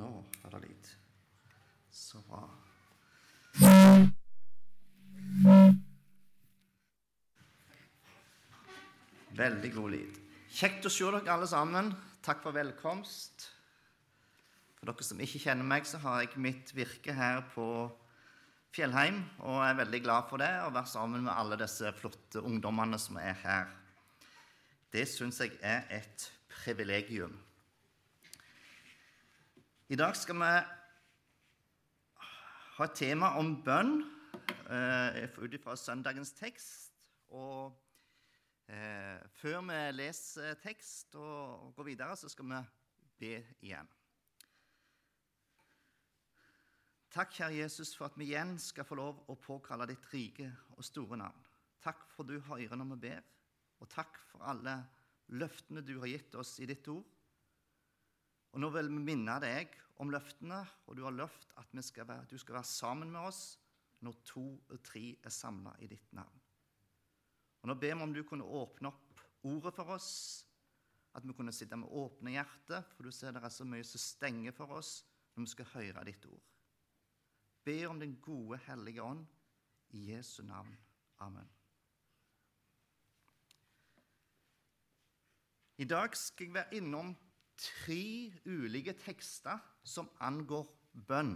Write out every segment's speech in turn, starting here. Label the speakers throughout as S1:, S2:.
S1: Nå er det lyd. Så bra. Veldig god lyd. Kjekt å se dere alle sammen. Takk for velkomst. For dere som ikke kjenner meg, så har jeg mitt virke her på Fjellheim og er veldig glad for det å være sammen med alle disse flotte ungdommene som er her. Det syns jeg er et privilegium. I dag skal vi ha et tema om bønn eh, ut fra søndagens tekst. Og eh, før vi leser tekst og går videre, så skal vi be igjen. Takk, kjære Jesus, for at vi igjen skal få lov å påkalle ditt rike og store navn. Takk for du hører når vi ber, og takk for alle løftene du har gitt oss i ditt ord. Og Nå vil vi minne deg om løftene, og du har løft at skal være, du skal være sammen med oss når to og tre er samla i ditt navn. Og Nå ber vi om du kunne åpne opp ordet for oss, at vi kunne sitte med åpne hjerter, for du ser det er så mye som stenger for oss når vi skal høre ditt ord Be om den gode, hellige ånd i Jesu navn. Amen. I dag skal jeg være innom tre ulike tekster som angår bønn.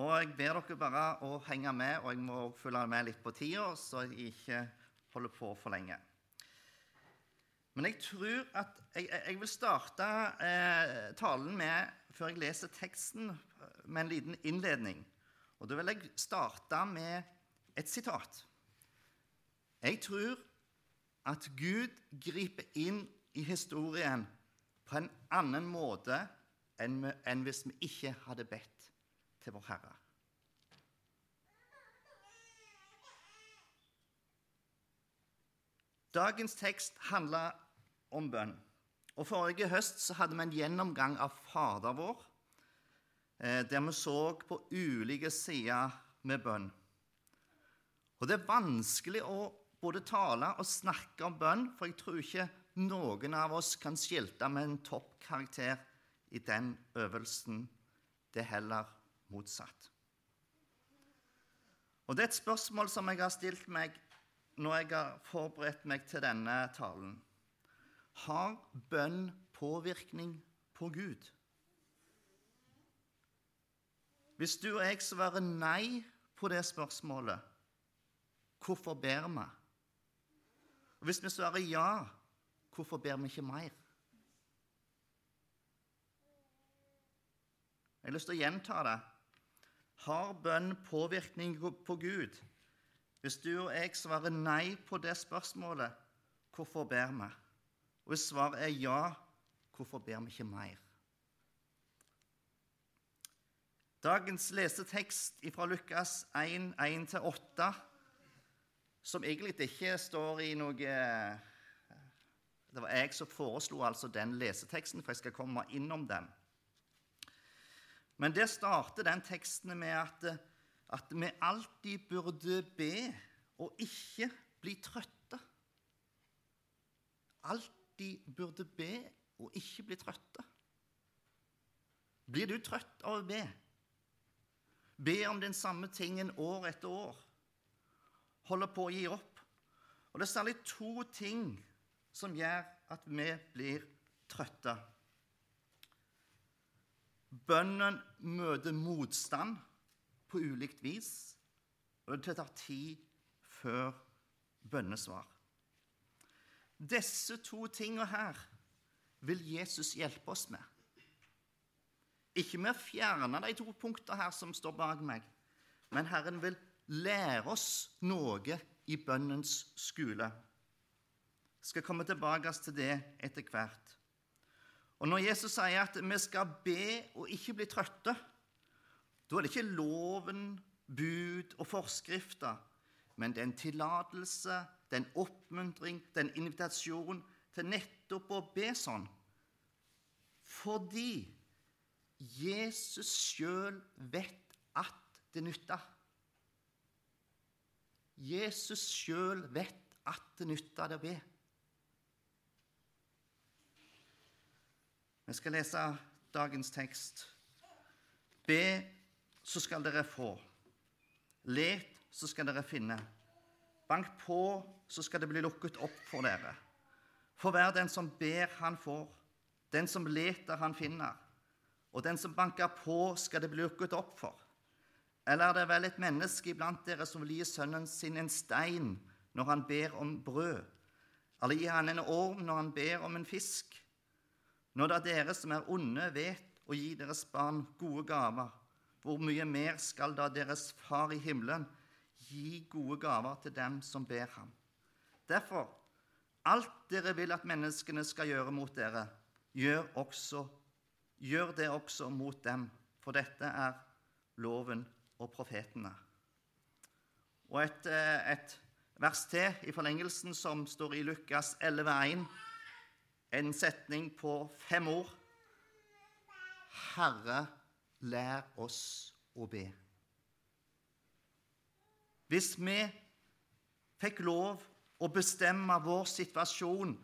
S1: Og Jeg ber dere bare å henge med, og jeg må også følge med litt på tida, så jeg ikke holder på for lenge. Men jeg tror at jeg, jeg vil starte eh, talen med, før jeg leser teksten, med en liten innledning. Og Da vil jeg starte med et sitat. Jeg tror at Gud griper inn i historien på en annen måte enn, hvis vi ikke hadde bedt til vår Herre. Dagens tekst handler om bønn. Og Forrige høst så hadde vi en gjennomgang av Fader vår, Eh, der vi så på ulike sider med bønn. Og Det er vanskelig å både tale og snakke om bønn, for jeg tror ikke noen av oss kan skilte med en toppkarakter i den øvelsen. Det er heller motsatt. Og Det er et spørsmål som jeg har stilt meg når jeg har forberedt meg til denne talen. Har bønn påvirkning på Gud? Hvis du og jeg svarer nei på det spørsmålet, hvorfor ber vi? Og Hvis vi svarer ja, hvorfor ber vi ikke mer? Jeg har lyst til å gjenta det. Har bønn påvirkning på Gud? Hvis du og jeg svarer nei på det spørsmålet, hvorfor ber vi? Og hvis svaret er ja, hvorfor ber vi ikke mer? Dagens lesetekst fra Lukas 1, 1-8, som egentlig ikke står i noe Det var jeg som foreslo altså den leseteksten, for jeg skal komme innom den. Men det starter den teksten med at, at vi alltid burde be og ikke bli trøtte. Alltid burde be og ikke bli trøtte. Blir du trøtt av å be? Be om den samme tingen år etter år. Holder på å gi opp. Og det er særlig to ting som gjør at vi blir trøtte. Bønnen møter motstand på ulikt vis, og det tar tid før bønnesvar. Disse to tingene her vil Jesus hjelpe oss med. Ikke med å fjerne de to punktene her som står bak meg, men Herren vil lære oss noe i bønnens skole. Skal komme tilbake til det etter hvert. Og Når Jesus sier at vi skal be og ikke bli trøtte, da er det ikke loven, bud og forskrifter, men det er en tillatelse, det er en oppmuntring, det er en invitasjon til nettopp å be sånn. Fordi Jesus sjøl vet at det nytter. Jesus sjøl vet at det nytter det å be. Vi skal lese dagens tekst. Be, så skal dere få. Let, så skal dere finne. Bank på, så skal det bli lukket opp for dere. For hver den som ber, han får. Den som leter, han finner. Og den som banker på, skal det bli lukket opp for. Eller er det vel et menneske iblant dere som vil gi sønnen sin en stein når han ber om brød? Eller gi han en orm når han ber om en fisk? Når da dere som er onde, vet å gi deres barn gode gaver, hvor mye mer skal da deres Far i himmelen gi gode gaver til dem som ber ham? Derfor, alt dere vil at menneskene skal gjøre mot dere, gjør, også, gjør det også mot dem, for dette er loven og profetene. Og et, eh, et vers til i forlengelsen som står i Lukas 11,1. En setning på fem ord. Herre, lær oss å be. Hvis vi fikk lov å bestemme vår situasjon,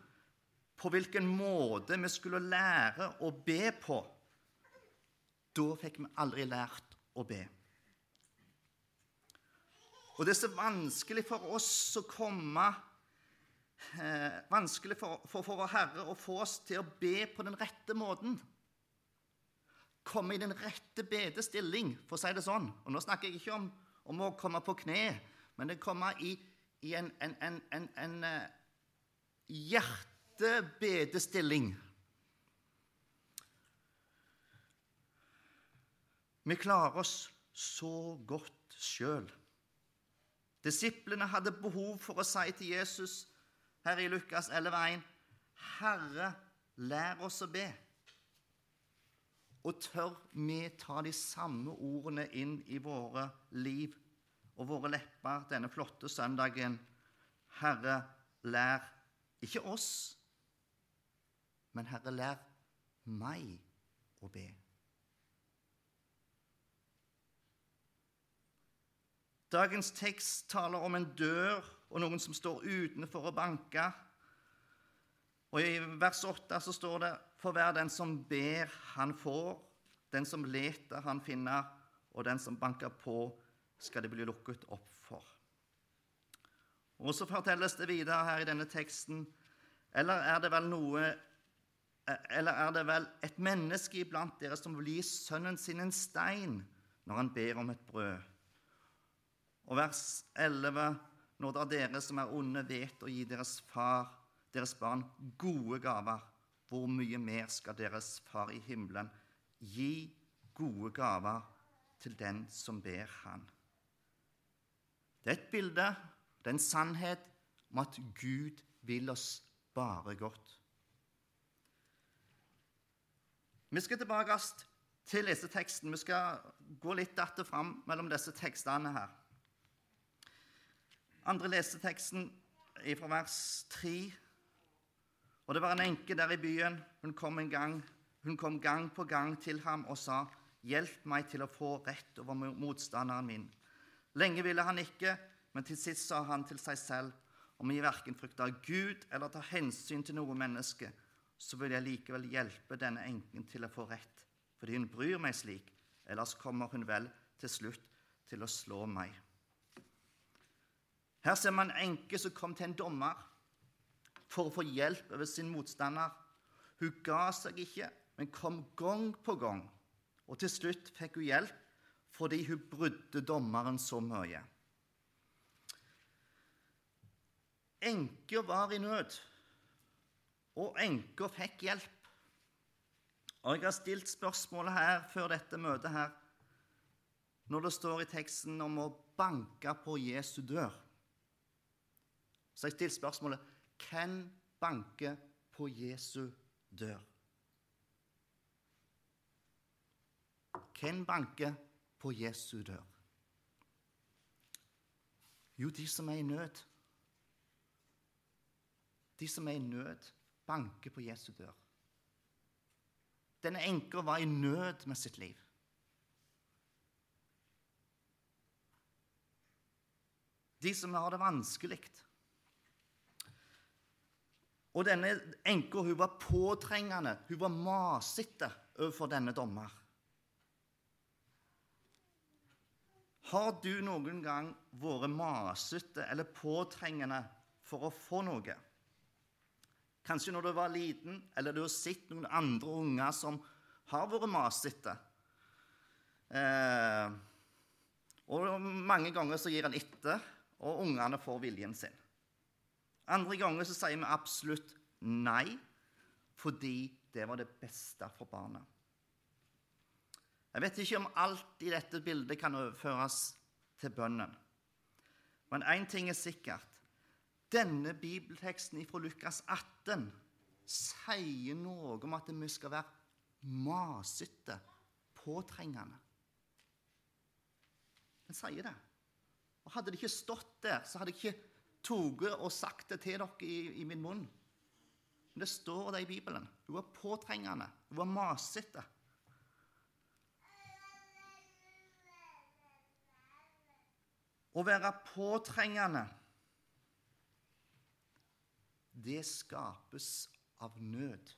S1: på hvilken måte vi skulle lære å be på, da fikk vi aldri lært å be. Og det er så vanskelig for oss å komme eh, Vanskelig for, for, for vår Herre å få oss til å be på den rette måten. Komme i den rette bedestilling, for å si det sånn. Og nå snakker jeg ikke om, om å komme på kne, men det komme i, i en, en, en, en, uh, hjertebedestilling. Vi klarer oss så godt sjøl. Disiplene hadde behov for å si til Jesus her i Lukas 11,1.: Herre, lær oss å be. Og tør vi ta de samme ordene inn i våre liv og våre lepper denne flotte søndagen? Herre, lær ikke oss, men Herre, lær meg å be. Dagens tekst taler om en dør og noen som står utenfor og banker. Og I vers 8 så står det For hver den som ber, han får. Den som leter, han finner. Og den som banker på, skal det bli lukket opp for. Og Så fortelles det videre her i denne teksten Eller er det vel noe Eller er det vel et menneske iblant dere som vil gi sønnen sin en stein når han ber om et brød? Og vers 11.: Når da dere som er onde, vet å gi deres far, deres barn, gode gaver, hvor mye mer skal deres far i himmelen gi gode gaver til den som ber han? Det er et bilde, det er en sannhet om at Gud vil oss bare godt. Vi skal tilbake til leseteksten. Vi skal gå litt att og fram mellom disse tekstene her. Andre leseteksten er fra vers 3. Og det var en enke der i byen. Hun kom, gang, hun kom gang på gang til ham og sa, 'Hjelp meg til å få rett over motstanderen min.' Lenge ville han ikke, men til sist sa han til seg selv, 'Om jeg verken frykter Gud eller tar hensyn til noe menneske,' 'så vil jeg likevel hjelpe denne enken til å få rett,' 'fordi hun bryr meg slik, ellers kommer hun vel til slutt til å slå meg.' Her ser man en enke som kom til en dommer for å få hjelp over sin motstander. Hun ga seg ikke, men kom gang på gang. Og til slutt fikk hun hjelp fordi hun brydde dommeren så mye. Enka var i nød, og enka fikk hjelp. Og Jeg har stilt spørsmålet her før dette møtet her, når det står i teksten om å banke på Jesu dør. Så jeg stiller spørsmålet Hvem banker på Jesu dør? Hvem banker på Jesu dør? Jo, de som er i nød. De som er i nød, banker på Jesu dør. Denne enka var i nød med sitt liv. De som har det vanskelig. Og denne enka var påtrengende, hun var masete overfor denne dommer. Har du noen gang vært masete eller påtrengende for å få noe? Kanskje når du var liten, eller du har sett noen andre unger som har vært masete. Eh, og mange ganger så gir en etter, og ungene får viljen sin. Andre ganger så sier vi absolutt nei, fordi det var det beste for barnet. Jeg vet ikke om alt i dette bildet kan overføres til bønnen. Men én ting er sikkert. Denne bibelteksten fra Lukas 18 sier noe om at vi skal være masete, påtrengende. Den sier det. Og Hadde det ikke stått der, så hadde jeg ikke tatt og sagt det til dere i, i min munn. Men det står det i Bibelen. Hun var påtrengende. Hun var masete. Å være påtrengende, det skapes av nød.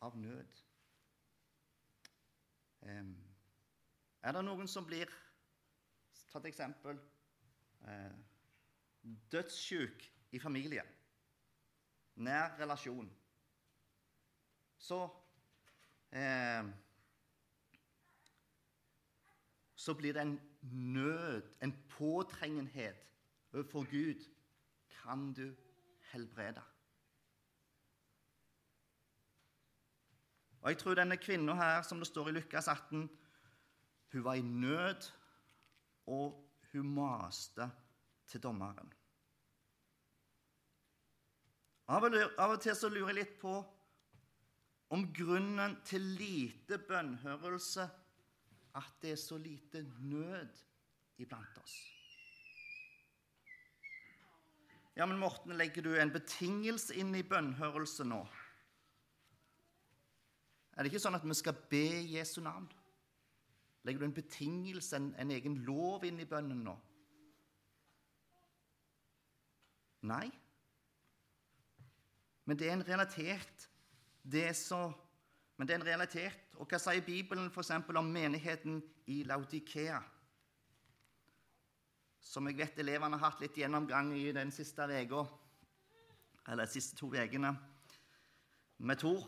S1: Av nød. Er det noen som blir Ta et eksempel. Eh, dødssyk i familien. Nær relasjon. Så eh, så blir det en nød, en påtrengenhet overfor Gud. Kan du helbrede? Og Jeg tror denne kvinna her, som det står i Lukas 18, hun var i nød, og hun maste til dommeren. Av og til så lurer jeg litt på om grunnen til lite bønnhørelse at det er så lite nød iblant oss. Ja, men Morten, legger du en betingelse inn i bønnhørelse nå? Er det ikke sånn at vi skal be Jesu navn? Legger du en betingelse, en, en egen lov, inn i bønnen nå? Nei. Men det er en realitet, det så Men det er en realitet og hva sier Bibelen f.eks. om menigheten i Laudikea? Som jeg vet elevene har hatt litt gjennomgang i den siste uka, eller de siste to ukene, med Tor.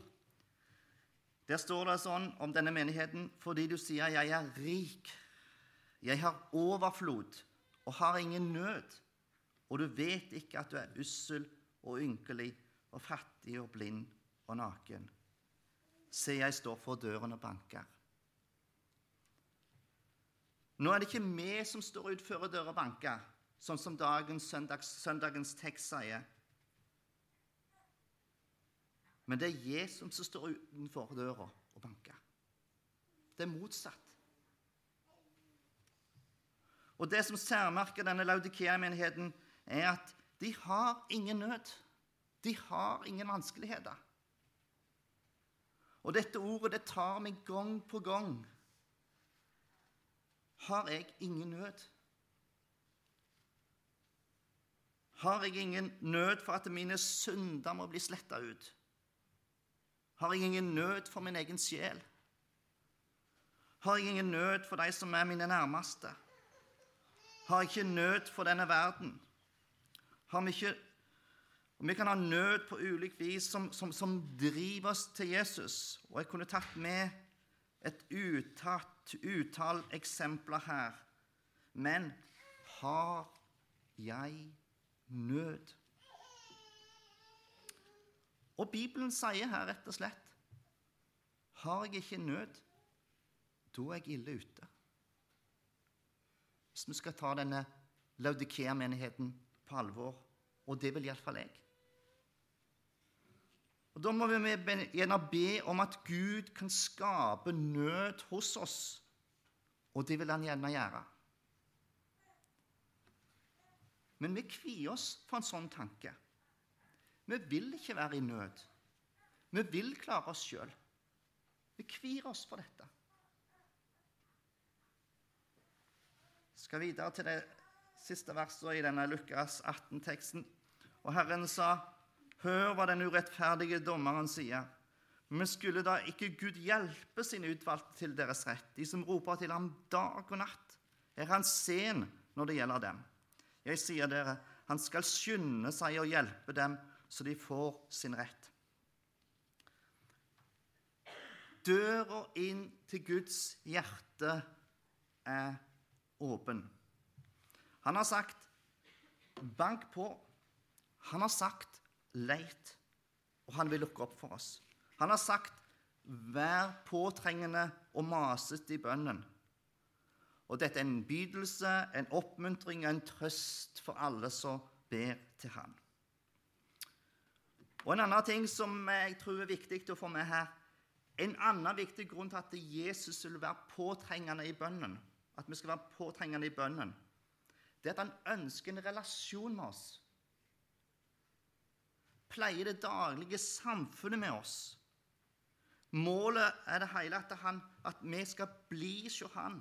S1: Der står det sånn om denne menigheten fordi du sier 'jeg er rik', 'jeg har overflod og har ingen nød', og du vet ikke at du er ussel og ynkelig og fattig og blind og naken. Se, jeg står for døren og banker. Nå er det ikke vi som står utenfor døra og banker, sånn som dagens, søndags, søndagens tekst sier. Men det er Jesus som står utenfor døra og banker. Det er motsatt. Og Det som særmerker denne Laudikea-menigheten, er at de har ingen nød. De har ingen vanskeligheter. Og dette ordet det tar meg gang på gang. Har jeg ingen nød? Har jeg ingen nød for at mine synder må bli sletta ut? Har jeg ingen nød for min egen sjel? Har jeg ingen nød for de som er mine nærmeste? Har jeg ikke nød for denne verden? Har vi ikke og Vi kan ha nød på ulikt vis som, som, som, driver oss til Jesus. Og jeg kunne tatt med et uttatt, utall eksempler her. Men har jeg nød? Og Bibelen sier her rett og slett Har jeg ikke nød, da er jeg ille ute. Hvis vi skal ta denne Laudikea-menigheten på alvor, og det vil iallfall jeg. Og Da må vi gjerne be om at Gud kan skape nød hos oss, og det vil han gjerne gjøre. Men vi kvier oss for en sånn tanke. Vi vil ikke være i nød. Vi vil klare oss sjøl. Vi kvir oss for dette. Jeg skal videre til det siste verset i denne Lukas 18-teksten. Og Herren sa Hør hva den urettferdige dommeren sier. Men skulle da ikke Gud hjelpe sine utvalgte til deres rett, de som roper til ham dag og natt? Er han sen når det gjelder dem? Jeg sier dere, han skal skynde seg å hjelpe dem, så de får sin rett. Døra inn til Guds hjerte er åpen. Han har sagt 'bank på'. Han har sagt 'leit', og han vil lukke opp for oss. Han har sagt 'vær påtrengende og masete i bønnen'. Og dette er en bydelse, en oppmuntring og en trøst for alle som ber til Han. Og En annen ting som jeg tror er viktig å få med her En annen viktig grunn til at Jesus vil være påtrengende i bønnen, at vi skal være påtrengende i bønnen, det er at han ønsker en relasjon med oss. Pleier det daglige samfunnet med oss. Målet er det hele at, han, at vi skal bli hos han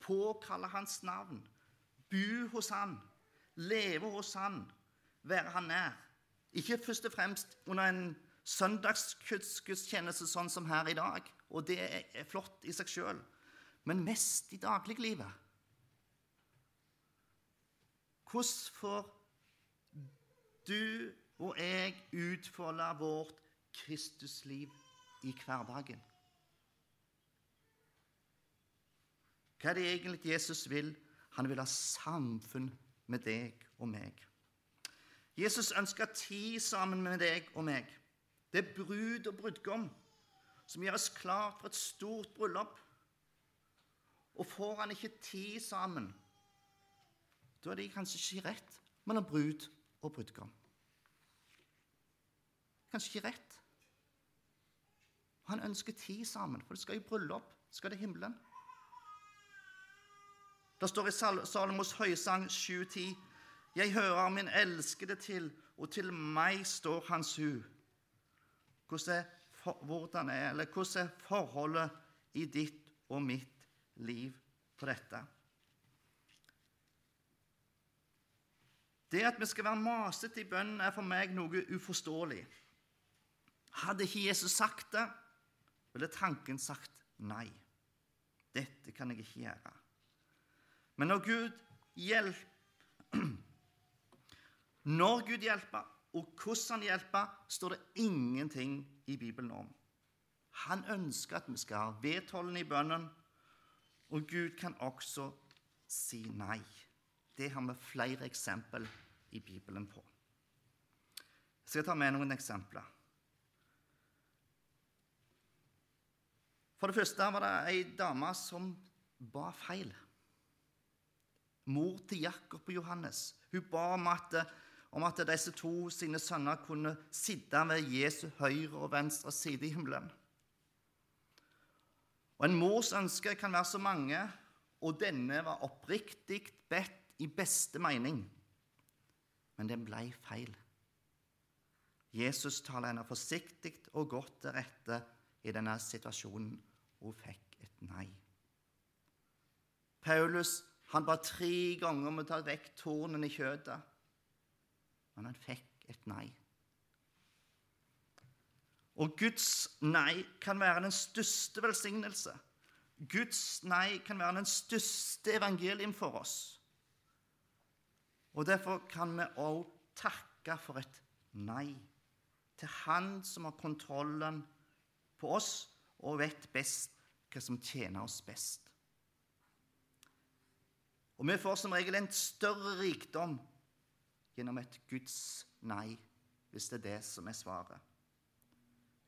S1: påkalle hans navn, bo hos han, leve hos han, være han nær. Ikke først og fremst under en søndagsgudstjeneste sånn som her i dag, og det er flott i seg sjøl, men mest i dagliglivet. Hvordan får du og jeg utfolde vårt Kristusliv i hverdagen? Hva er det egentlig Jesus vil? Han vil ha samfunn med deg og meg. Jesus ønsker tid sammen med deg og meg. Det er brud og brudgom som gjør oss klar for et stort bryllup. Og får han ikke tid sammen, da er det kanskje ikke rett mellom brud og brudgom. Kanskje ikke rett. Han ønsker tid sammen, for det skal i bryllup. skal til himmelen. Det står i Salomos høysang 7.10.: Jeg hører min elskede til, og til meg står hans hu. Hvordan er, for, er, eller hvordan er forholdet i ditt og mitt liv på dette? Det at vi skal være masete i bønnen, er for meg noe uforståelig. Hadde ikke Jesus sagt det, ville tanken sagt nei. Dette kan jeg ikke gjøre. Men når Gud hjelper Når Gud hjelper, og hvordan han hjelper, står det ingenting i Bibelen om. Han ønsker at vi skal ha vedholdende i bønnen, og Gud kan også si nei. Det har vi flere eksempel i Bibelen på. Jeg skal ta med noen eksempler. For det første var det ei dame som ba feil mor til Jakob og Johannes. Hun ba om at, om at disse to sine sønner kunne sitte ved Jesu høyre og venstre side i himmelen. Og En mors ønsker kan være så mange, og denne var oppriktig bedt i beste mening. Men den ble feil. Jesus taler henne forsiktig og godt til rette i denne situasjonen, og fikk et nei. Paulus han ba tre ganger om å ta vekk tornen i kjøttet, men han fikk et nei. Og Guds nei kan være den største velsignelse. Guds nei kan være den største evangelium for oss. Og Derfor kan vi òg takke for et nei til Han som har kontrollen på oss og vet best hva som tjener oss best. Og vi får som regel en større rikdom gjennom et Guds nei, hvis det er det som er svaret.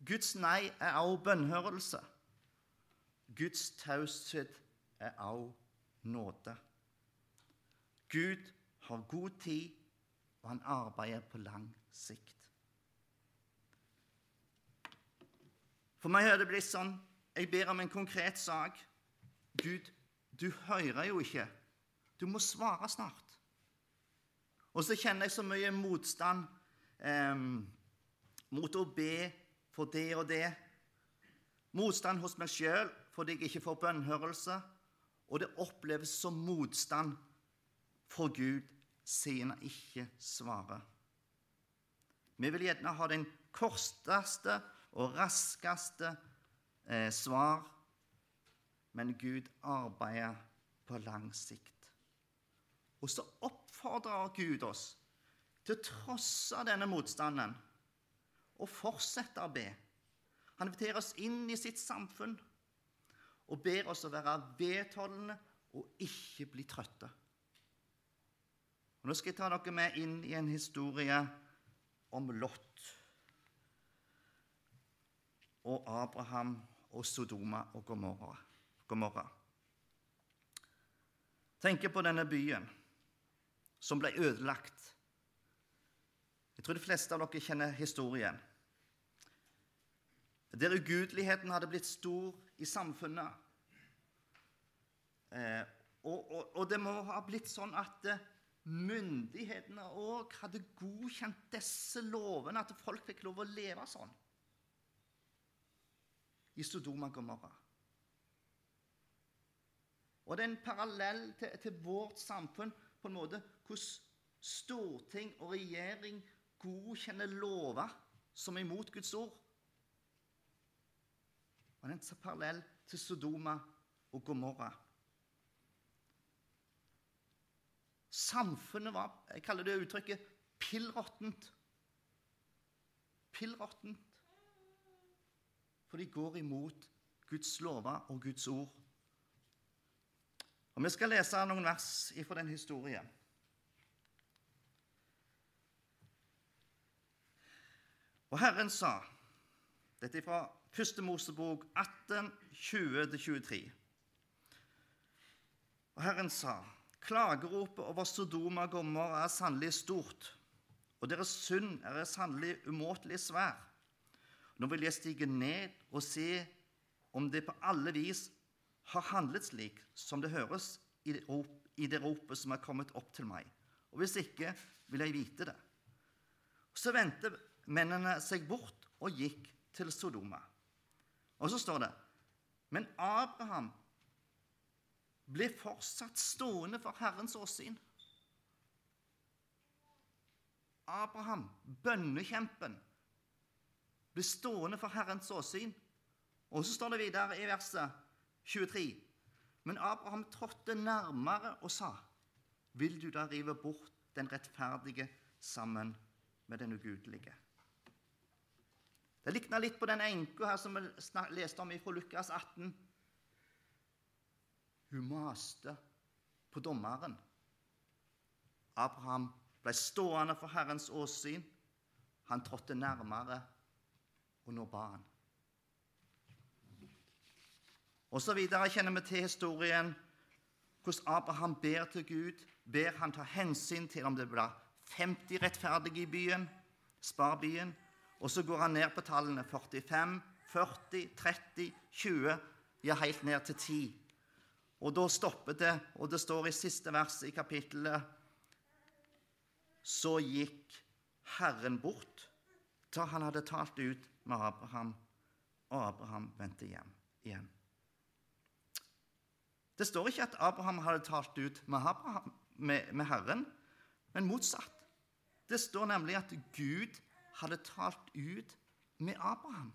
S1: Guds nei er også bønnhørelse. Guds taushet er også nåde. Gud har god tid, og han arbeider på lang sikt. For meg har det blitt sånn jeg ber om en konkret sak. Gud, du hører jo ikke du må svare snart. Og så kjenner jeg så mye motstand eh, mot å be for det og det. Motstand hos meg sjøl fordi jeg ikke får bønnhørelse. Og det oppleves som motstand for Gud siden han ikke svarer. Vi vil gjerne ha den korteste og raskeste eh, svar, men Gud arbeider på lang sikt. Og så oppfordrer Gud oss til å trosse denne motstanden og fortsette å be. Han inviterer oss inn i sitt samfunn og ber oss å være vedholdende og ikke bli trøtte. Og Nå skal jeg ta dere med inn i en historie om Lot og Abraham og Sodoma og Gomorra. Gomorra. Tenk på denne byen som ble ødelagt. Jeg tror de fleste av dere kjenner historien. Der ugudeligheten hadde blitt stor i samfunnet. Eh, og, og, og, det må ha blitt sånn at eh, myndighetene òg hadde godkjent disse lovene, at folk fikk lov å leve sånn i Sodoma Gomorra. Og det er en parallell til, til, vårt samfunn på en måte hvordan storting og regjering godkjenner lover som er imot Guds ord. Og det er en parallell til Sodoma og Gomorra. Samfunnet var jeg kaller det uttrykket pillråttent. Pillråttent. For de går imot Guds lover og Guds ord. Og Vi skal lese noen vers fra den historien. Og Herren sa Dette er fra 1. Mosebok 18, 20-23. Og Herren sa Klageropet over Sodoma og er sannelig stort, og deres synd er sannelig umåtelig svær. Nå vil jeg stige ned og se om det på alle vis har handlet slik som det høres i det, rop, i det ropet som er kommet opp til meg. Og hvis ikke, vil jeg vite det. Så vendte mennene seg bort og gikk til Sodoma. Og så står det Men Abraham ble fortsatt stående for Herrens åsyn. Abraham, bønnekjempen, ble stående for Herrens åsyn. Og så står det videre i verset 23. Men Abraham trådte nærmere og sa, Vil du da rive bort den rettferdige sammen med den ugudelige? Det likna litt på den enka her som vi leste om fra Lukas 18. Hun maste på dommeren. Abraham ble stående for Herrens åsyn. Han trådte nærmere, og nå ba han. Og så videre kjenner vi til historien hvordan Abraham ber til Gud. Ber han ta hensyn til om det blir 50 rettferdige i byen, spar byen. Og så går han ned på tallene 45, 40, 30, 20, ja, helt ned til 10. Og da stopper det, og det står i siste vers i kapittelet Så gikk Herren bort da han hadde talt ut med Abraham, og Abraham vendte hjem igjen. Det står ikke at Abraham hadde talt ut med, Abraham, med, med Herren, men motsatt. Det står nemlig at Gud hadde talt ut med Abraham.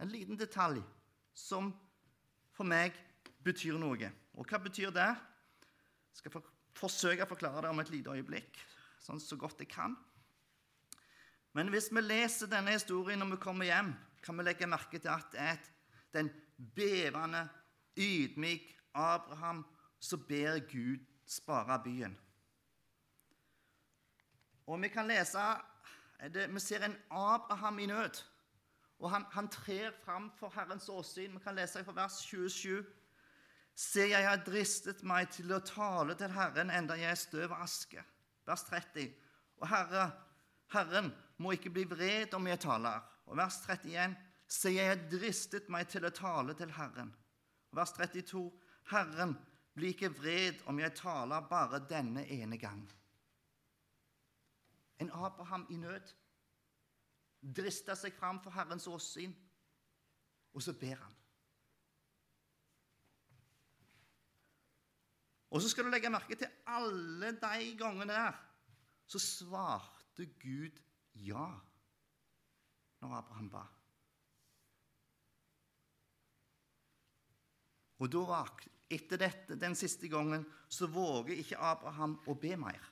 S1: En liten detalj som for meg betyr noe. Og hva betyr det? Jeg skal forsøke å forklare det om et lite øyeblikk, sånn så godt jeg kan. Men hvis vi leser denne historien når vi kommer hjem, kan vi legge merke til at det er den bevende, ydmyk Abraham som ber Gud spare byen. Og vi kan lese det, Vi ser en Abraham i nød. Og han, han trer fram for Herrens åsyn. Vi kan lese fra vers 27. Se, jeg har dristet meg til å tale til Herren enda jeg er støv og aske. Vers 30. Og Herre, Herren må ikke bli vred om jeg taler. Og vers 31. Se, jeg har dristet meg til å tale til Herren. Og vers 32. Herren, bli ikke vred om jeg taler bare denne ene gang. En Abraham i nød drista seg fram for Herrens åsyn, og så ber han. Og så skal du legge merke til alle de gangene der så svarte Gud ja når Abraham ba. Og da, etter dette, den siste gangen så våger ikke Abraham å be mer.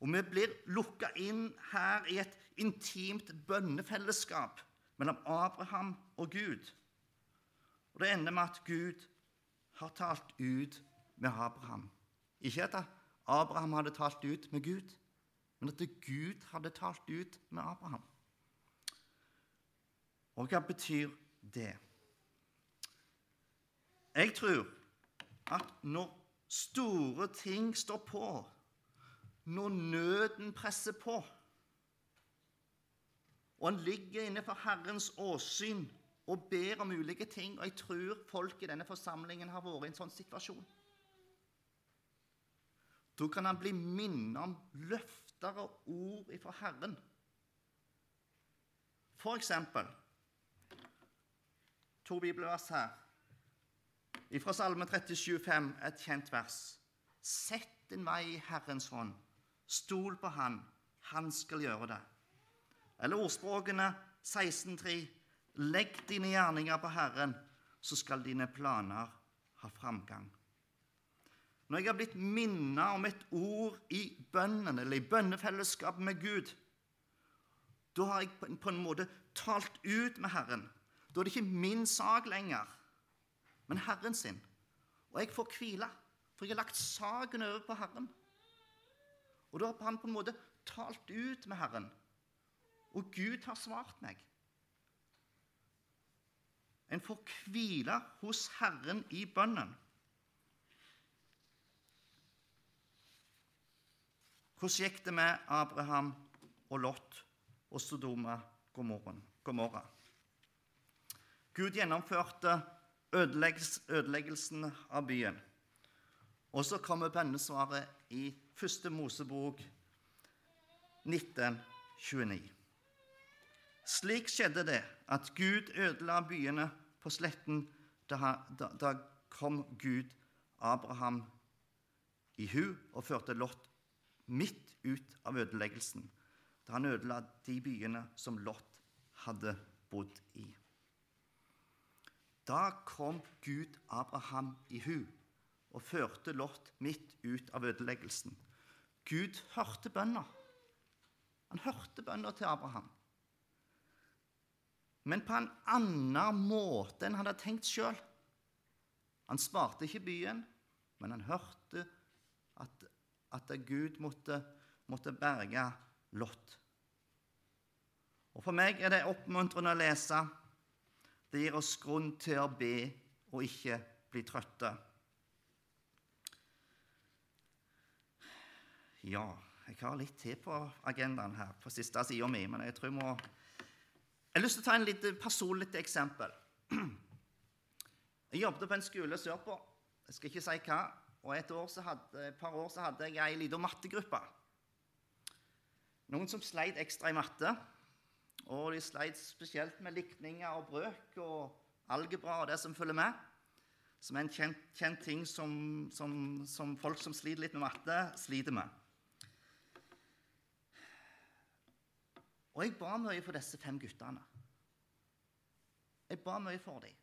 S1: Og vi blir lukka inn her i et intimt bønnefellesskap mellom Abraham og Gud. Og Det ender med at Gud har talt ut med Abraham. Ikke at Abraham hadde talt ut med Gud, men at Gud hadde talt ut med Abraham. Og hva betyr det? Jeg tror at når store ting står på, når nøden presser på, og han ligger innenfor Herrens åsyn og ber om ulike ting Og jeg tror folk i denne forsamlingen har vært i en sånn situasjon. Da kan han bli minnet om løfter og ord ifra Herren. For eksempel to bibelvers her. Fra Salme 37,5, et kjent vers. Sett din vei i Herrens hånd. Stol på Han. Han skal gjøre det. Eller ordspråkene 16,3. Legg dine gjerninger på Herren, så skal dine planer ha framgang. Når jeg har blitt minnet om et ord i bønnen, eller i bønnefellesskapet med Gud, da har jeg på en måte talt ut med Herren. Da er det ikke min sak lenger men Herren sin. Og jeg får hvile, for jeg har lagt saken over på Herren. Og da har han på en måte talt ut med Herren, og Gud har svart meg. En får hvile hos Herren i bønnen. Hvordan gikk det med Abraham og Lot og Sodoma Gomorra? Gud gjennomførte ødeleggelsen av byen. Og så kommer bønnesvaret i første Mosebok 1929. Slik skjedde det at Gud ødela byene på sletten. Da, da, da kom Gud Abraham i hu og førte Lot midt ut av ødeleggelsen. Da han ødela de byene som Lot hadde bodd i. Da kom Gud Abraham i hu og førte Lot midt ut av ødeleggelsen. Gud hørte bønna. Han hørte bønna til Abraham. Men på en annen måte enn han hadde tenkt sjøl. Han sparte ikke byen, men han hørte at, at Gud måtte, måtte berge Lot. Og For meg er det oppmuntrende å lese det gir oss grunn til å be og ikke bli trøtte. Ja, jeg har litt til på agendaen her på siste sida mi, men jeg tror jeg må Jeg har lyst til å ta en litt personlig eksempel. Jeg jobbet på en skole sørpå. Jeg skal ikke si hva. Og et, hadde, et par år så hadde jeg ei lita mattegruppe. Noen som sleit ekstra i matte. Og de sleit spesielt med likninger og brøk og algebra og det som følger med. Som er en kjent, kjent ting som, som, som, folk som sliter litt med matte, sliter med. Og jeg ba mye for disse fem guttene. Jeg ba mye for dem.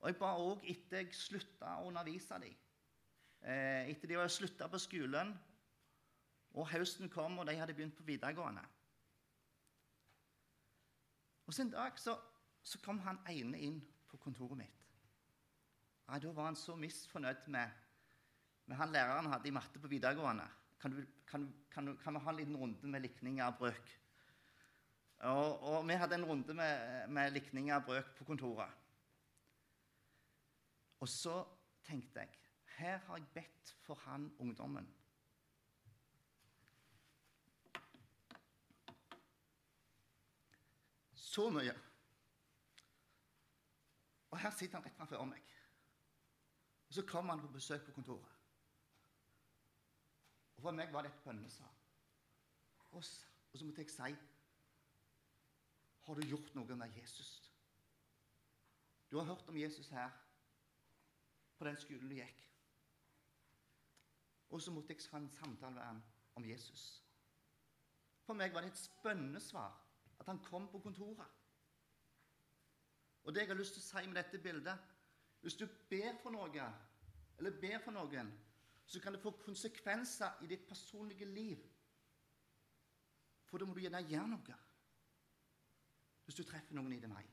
S1: Og jeg ba òg etter jeg slutta å undervise dem. Eh, etter de hadde slutta på skolen, og høsten kom, og de hadde begynt på videregående. Og så En dag så, så kom han ene inn på kontoret mitt. Ja, Da var han så misfornøyd med, med han læreren hadde i matte på videregående. Kan, du, kan, kan, kan vi ha en liten runde med likninger av brøk? Og, og, vi hadde en runde med, med likninger av brøk på kontoret. Og så tenkte jeg her har jeg bedt for han ungdommen Så mye. Og her sitter han rett framfor meg. Og Så kommer han på besøk på kontoret. Og For meg var det et bønnesak. Og, så måtte jeg si Har du gjort noe med Jesus? Du har hørt om Jesus her på den skolen du gikk. Og så måtte jeg ha en samtale med ham om Jesus. For meg var det et spennende svar at han kom på kontoret. Og det jeg har lyst til å si med dette bildet Hvis du ber for noe, eller ber for noen, så kan det få konsekvenser i ditt personlige liv. For da må du gjerne gjøre noe hvis du treffer noen i din vei.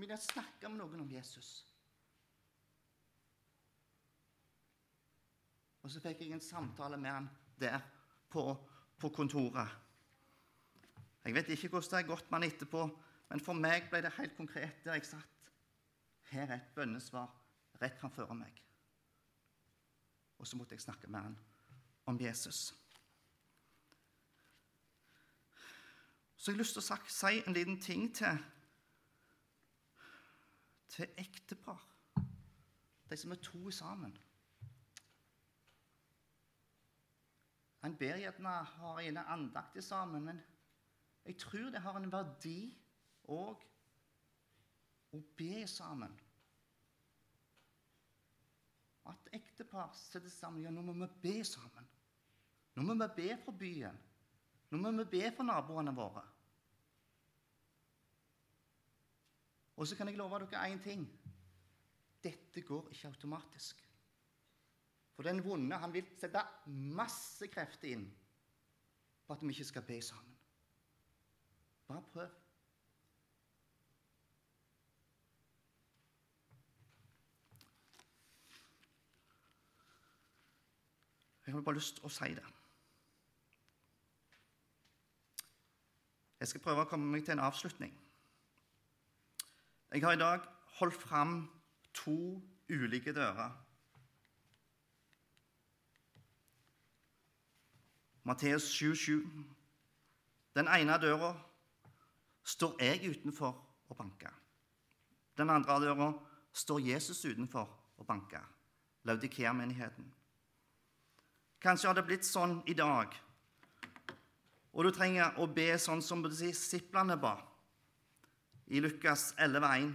S1: Men jeg snakker med noen om Jesus. Og så fikk jeg en samtale med han der på, på kontoret. Jeg vet ikke hvordan det har gått med han etterpå, men for meg ble det helt konkret der jeg satt. Her er et bønnesvar rett framfor meg. Og så måtte jeg snakke med han om Jesus. Så jeg har lyst til å si en liten ting til, til ektepar. De som er to sammen. En ber gjerne har en andakter sammen, men jeg tror det har en verdi òg å be sammen. At ektepar setter sammen. Ja, nå må vi be sammen. Nå må vi be for byen. Nå må vi be for naboene våre. Og så kan jeg love dere én ting. Dette går ikke automatisk. For den vonde han vil sette masse krefter inn på at vi ikke skal be sammen. Bare prøv. Jeg har bare lyst til å si det. Jeg skal prøve å komme meg til en avslutning. Jeg har i dag holdt fram to ulike dører. Matteus 7,7. Den ene døra står jeg utenfor og banker. Den andre døra står Jesus utenfor og banker. Laudikea-menigheten. Kanskje har det blitt sånn i dag, og du trenger å be sånn som disiplene ba i Lukas 11,1.: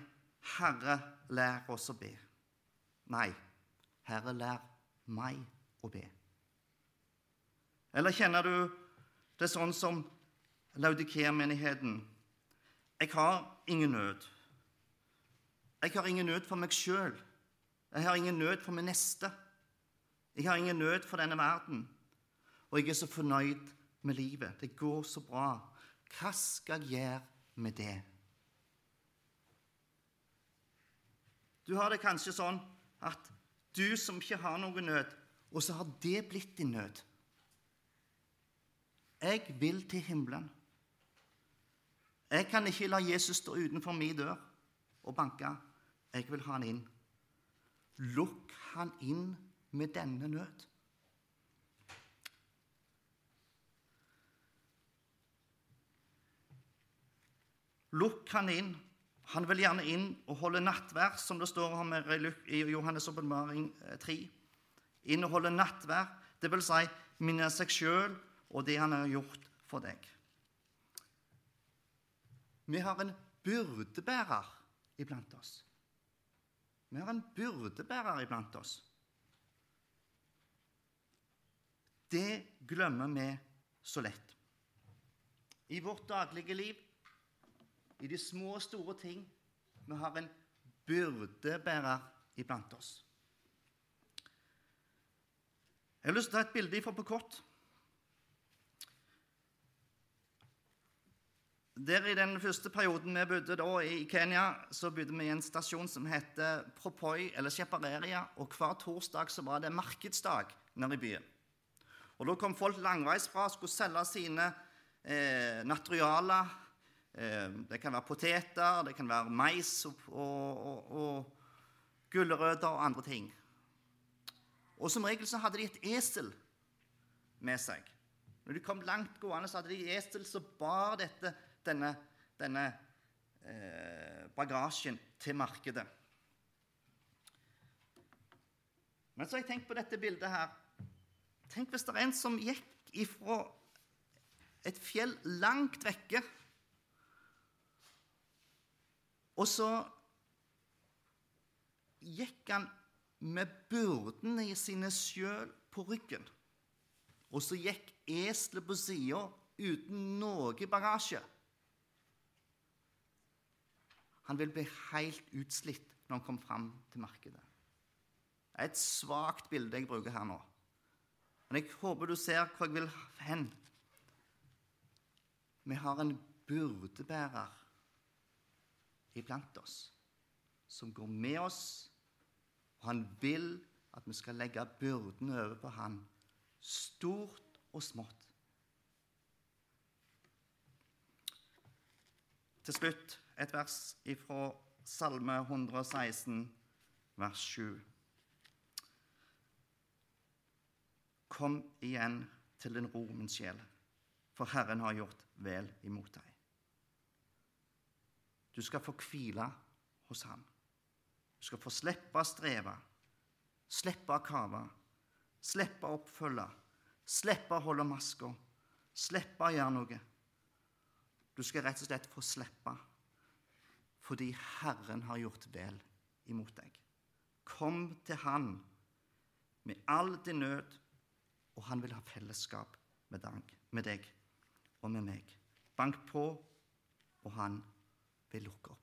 S1: Herre, lær oss å be. Nei, Herre, lær meg å be. Eller kjenner du det sånn som Laudikea-menigheten? Jeg har ingen nød. Jeg har ingen nød for meg sjøl. Jeg har ingen nød for min neste. Jeg har ingen nød for denne verden. Og jeg er så fornøyd med livet. Det går så bra. Hva skal jeg gjøre med det? Du har det kanskje sånn at du som ikke har noe nød, og så har det blitt din nød. Jeg vil til himmelen. Jeg kan ikke la Jesus stå utenfor min dør og banke. Jeg vil ha han inn. Lukk han inn med denne nød. Lukk han inn. Han vil gjerne inn og holde nattvær, som det står om i Johannes' åpenbaring 3. Eh, inn og holde nattvær, det vil si minne seg sjøl og det han har gjort for deg. Vi har en byrdebærer iblant oss. Vi har en byrdebærer iblant oss. Det glemmer vi så lett. I vårt daglige liv i de små og store ting. Vi har en byrdebærer iblant oss. Jeg har lyst til å ta et bilde ifra på kort. Der I den første perioden vi bodde da i Kenya, så bodde vi i en stasjon som heter Propoi, eller Shepareria. og Hver torsdag så var det markedsdag nede i byen. Og Da kom folk langveisfra skulle selge sine Eh, det kan være poteter, det kan være mais og, og, og gulrøtter og andre ting. Og som regel så hadde de et esel med seg. Når de kom langt gående, så hadde de et esel som bar dette, denne, denne eh, bagasjen til markedet. Men så har jeg tenkt på dette bildet her. Tenk hvis det er en som gikk ifra et fjell langt vekke og så gikk han med byrdene i sine sjøl på ryggen. og så gikk eselet på sida uten noe bagasje. Han vil bli helt utslitt når han kommer fram til markedet. Det er et svakt bilde jeg bruker her nå. Men jeg håper du ser hvor jeg vil hen. Vi har en byrdebærer iblant oss som går med oss, og han vil at vi skal legge byrden over på han, stort og smått. Til slutt et vers fra Salme 116, vers 7. Kom igjen til din ro, min sjel, for Herren har gjort vel imot deg. Du skal få hvile hos Han. Du skal få slippe å streve, slippe å kave, slippe å oppfølge, slippe å holde maska, slippe å gjøre noe. Du skal rett og slett få slippe fordi Herren har gjort vel imot deg. Kom til Han med all din nød, og Han vil ha fellesskap med deg og med meg. Bank på, og Han vil lukke opp.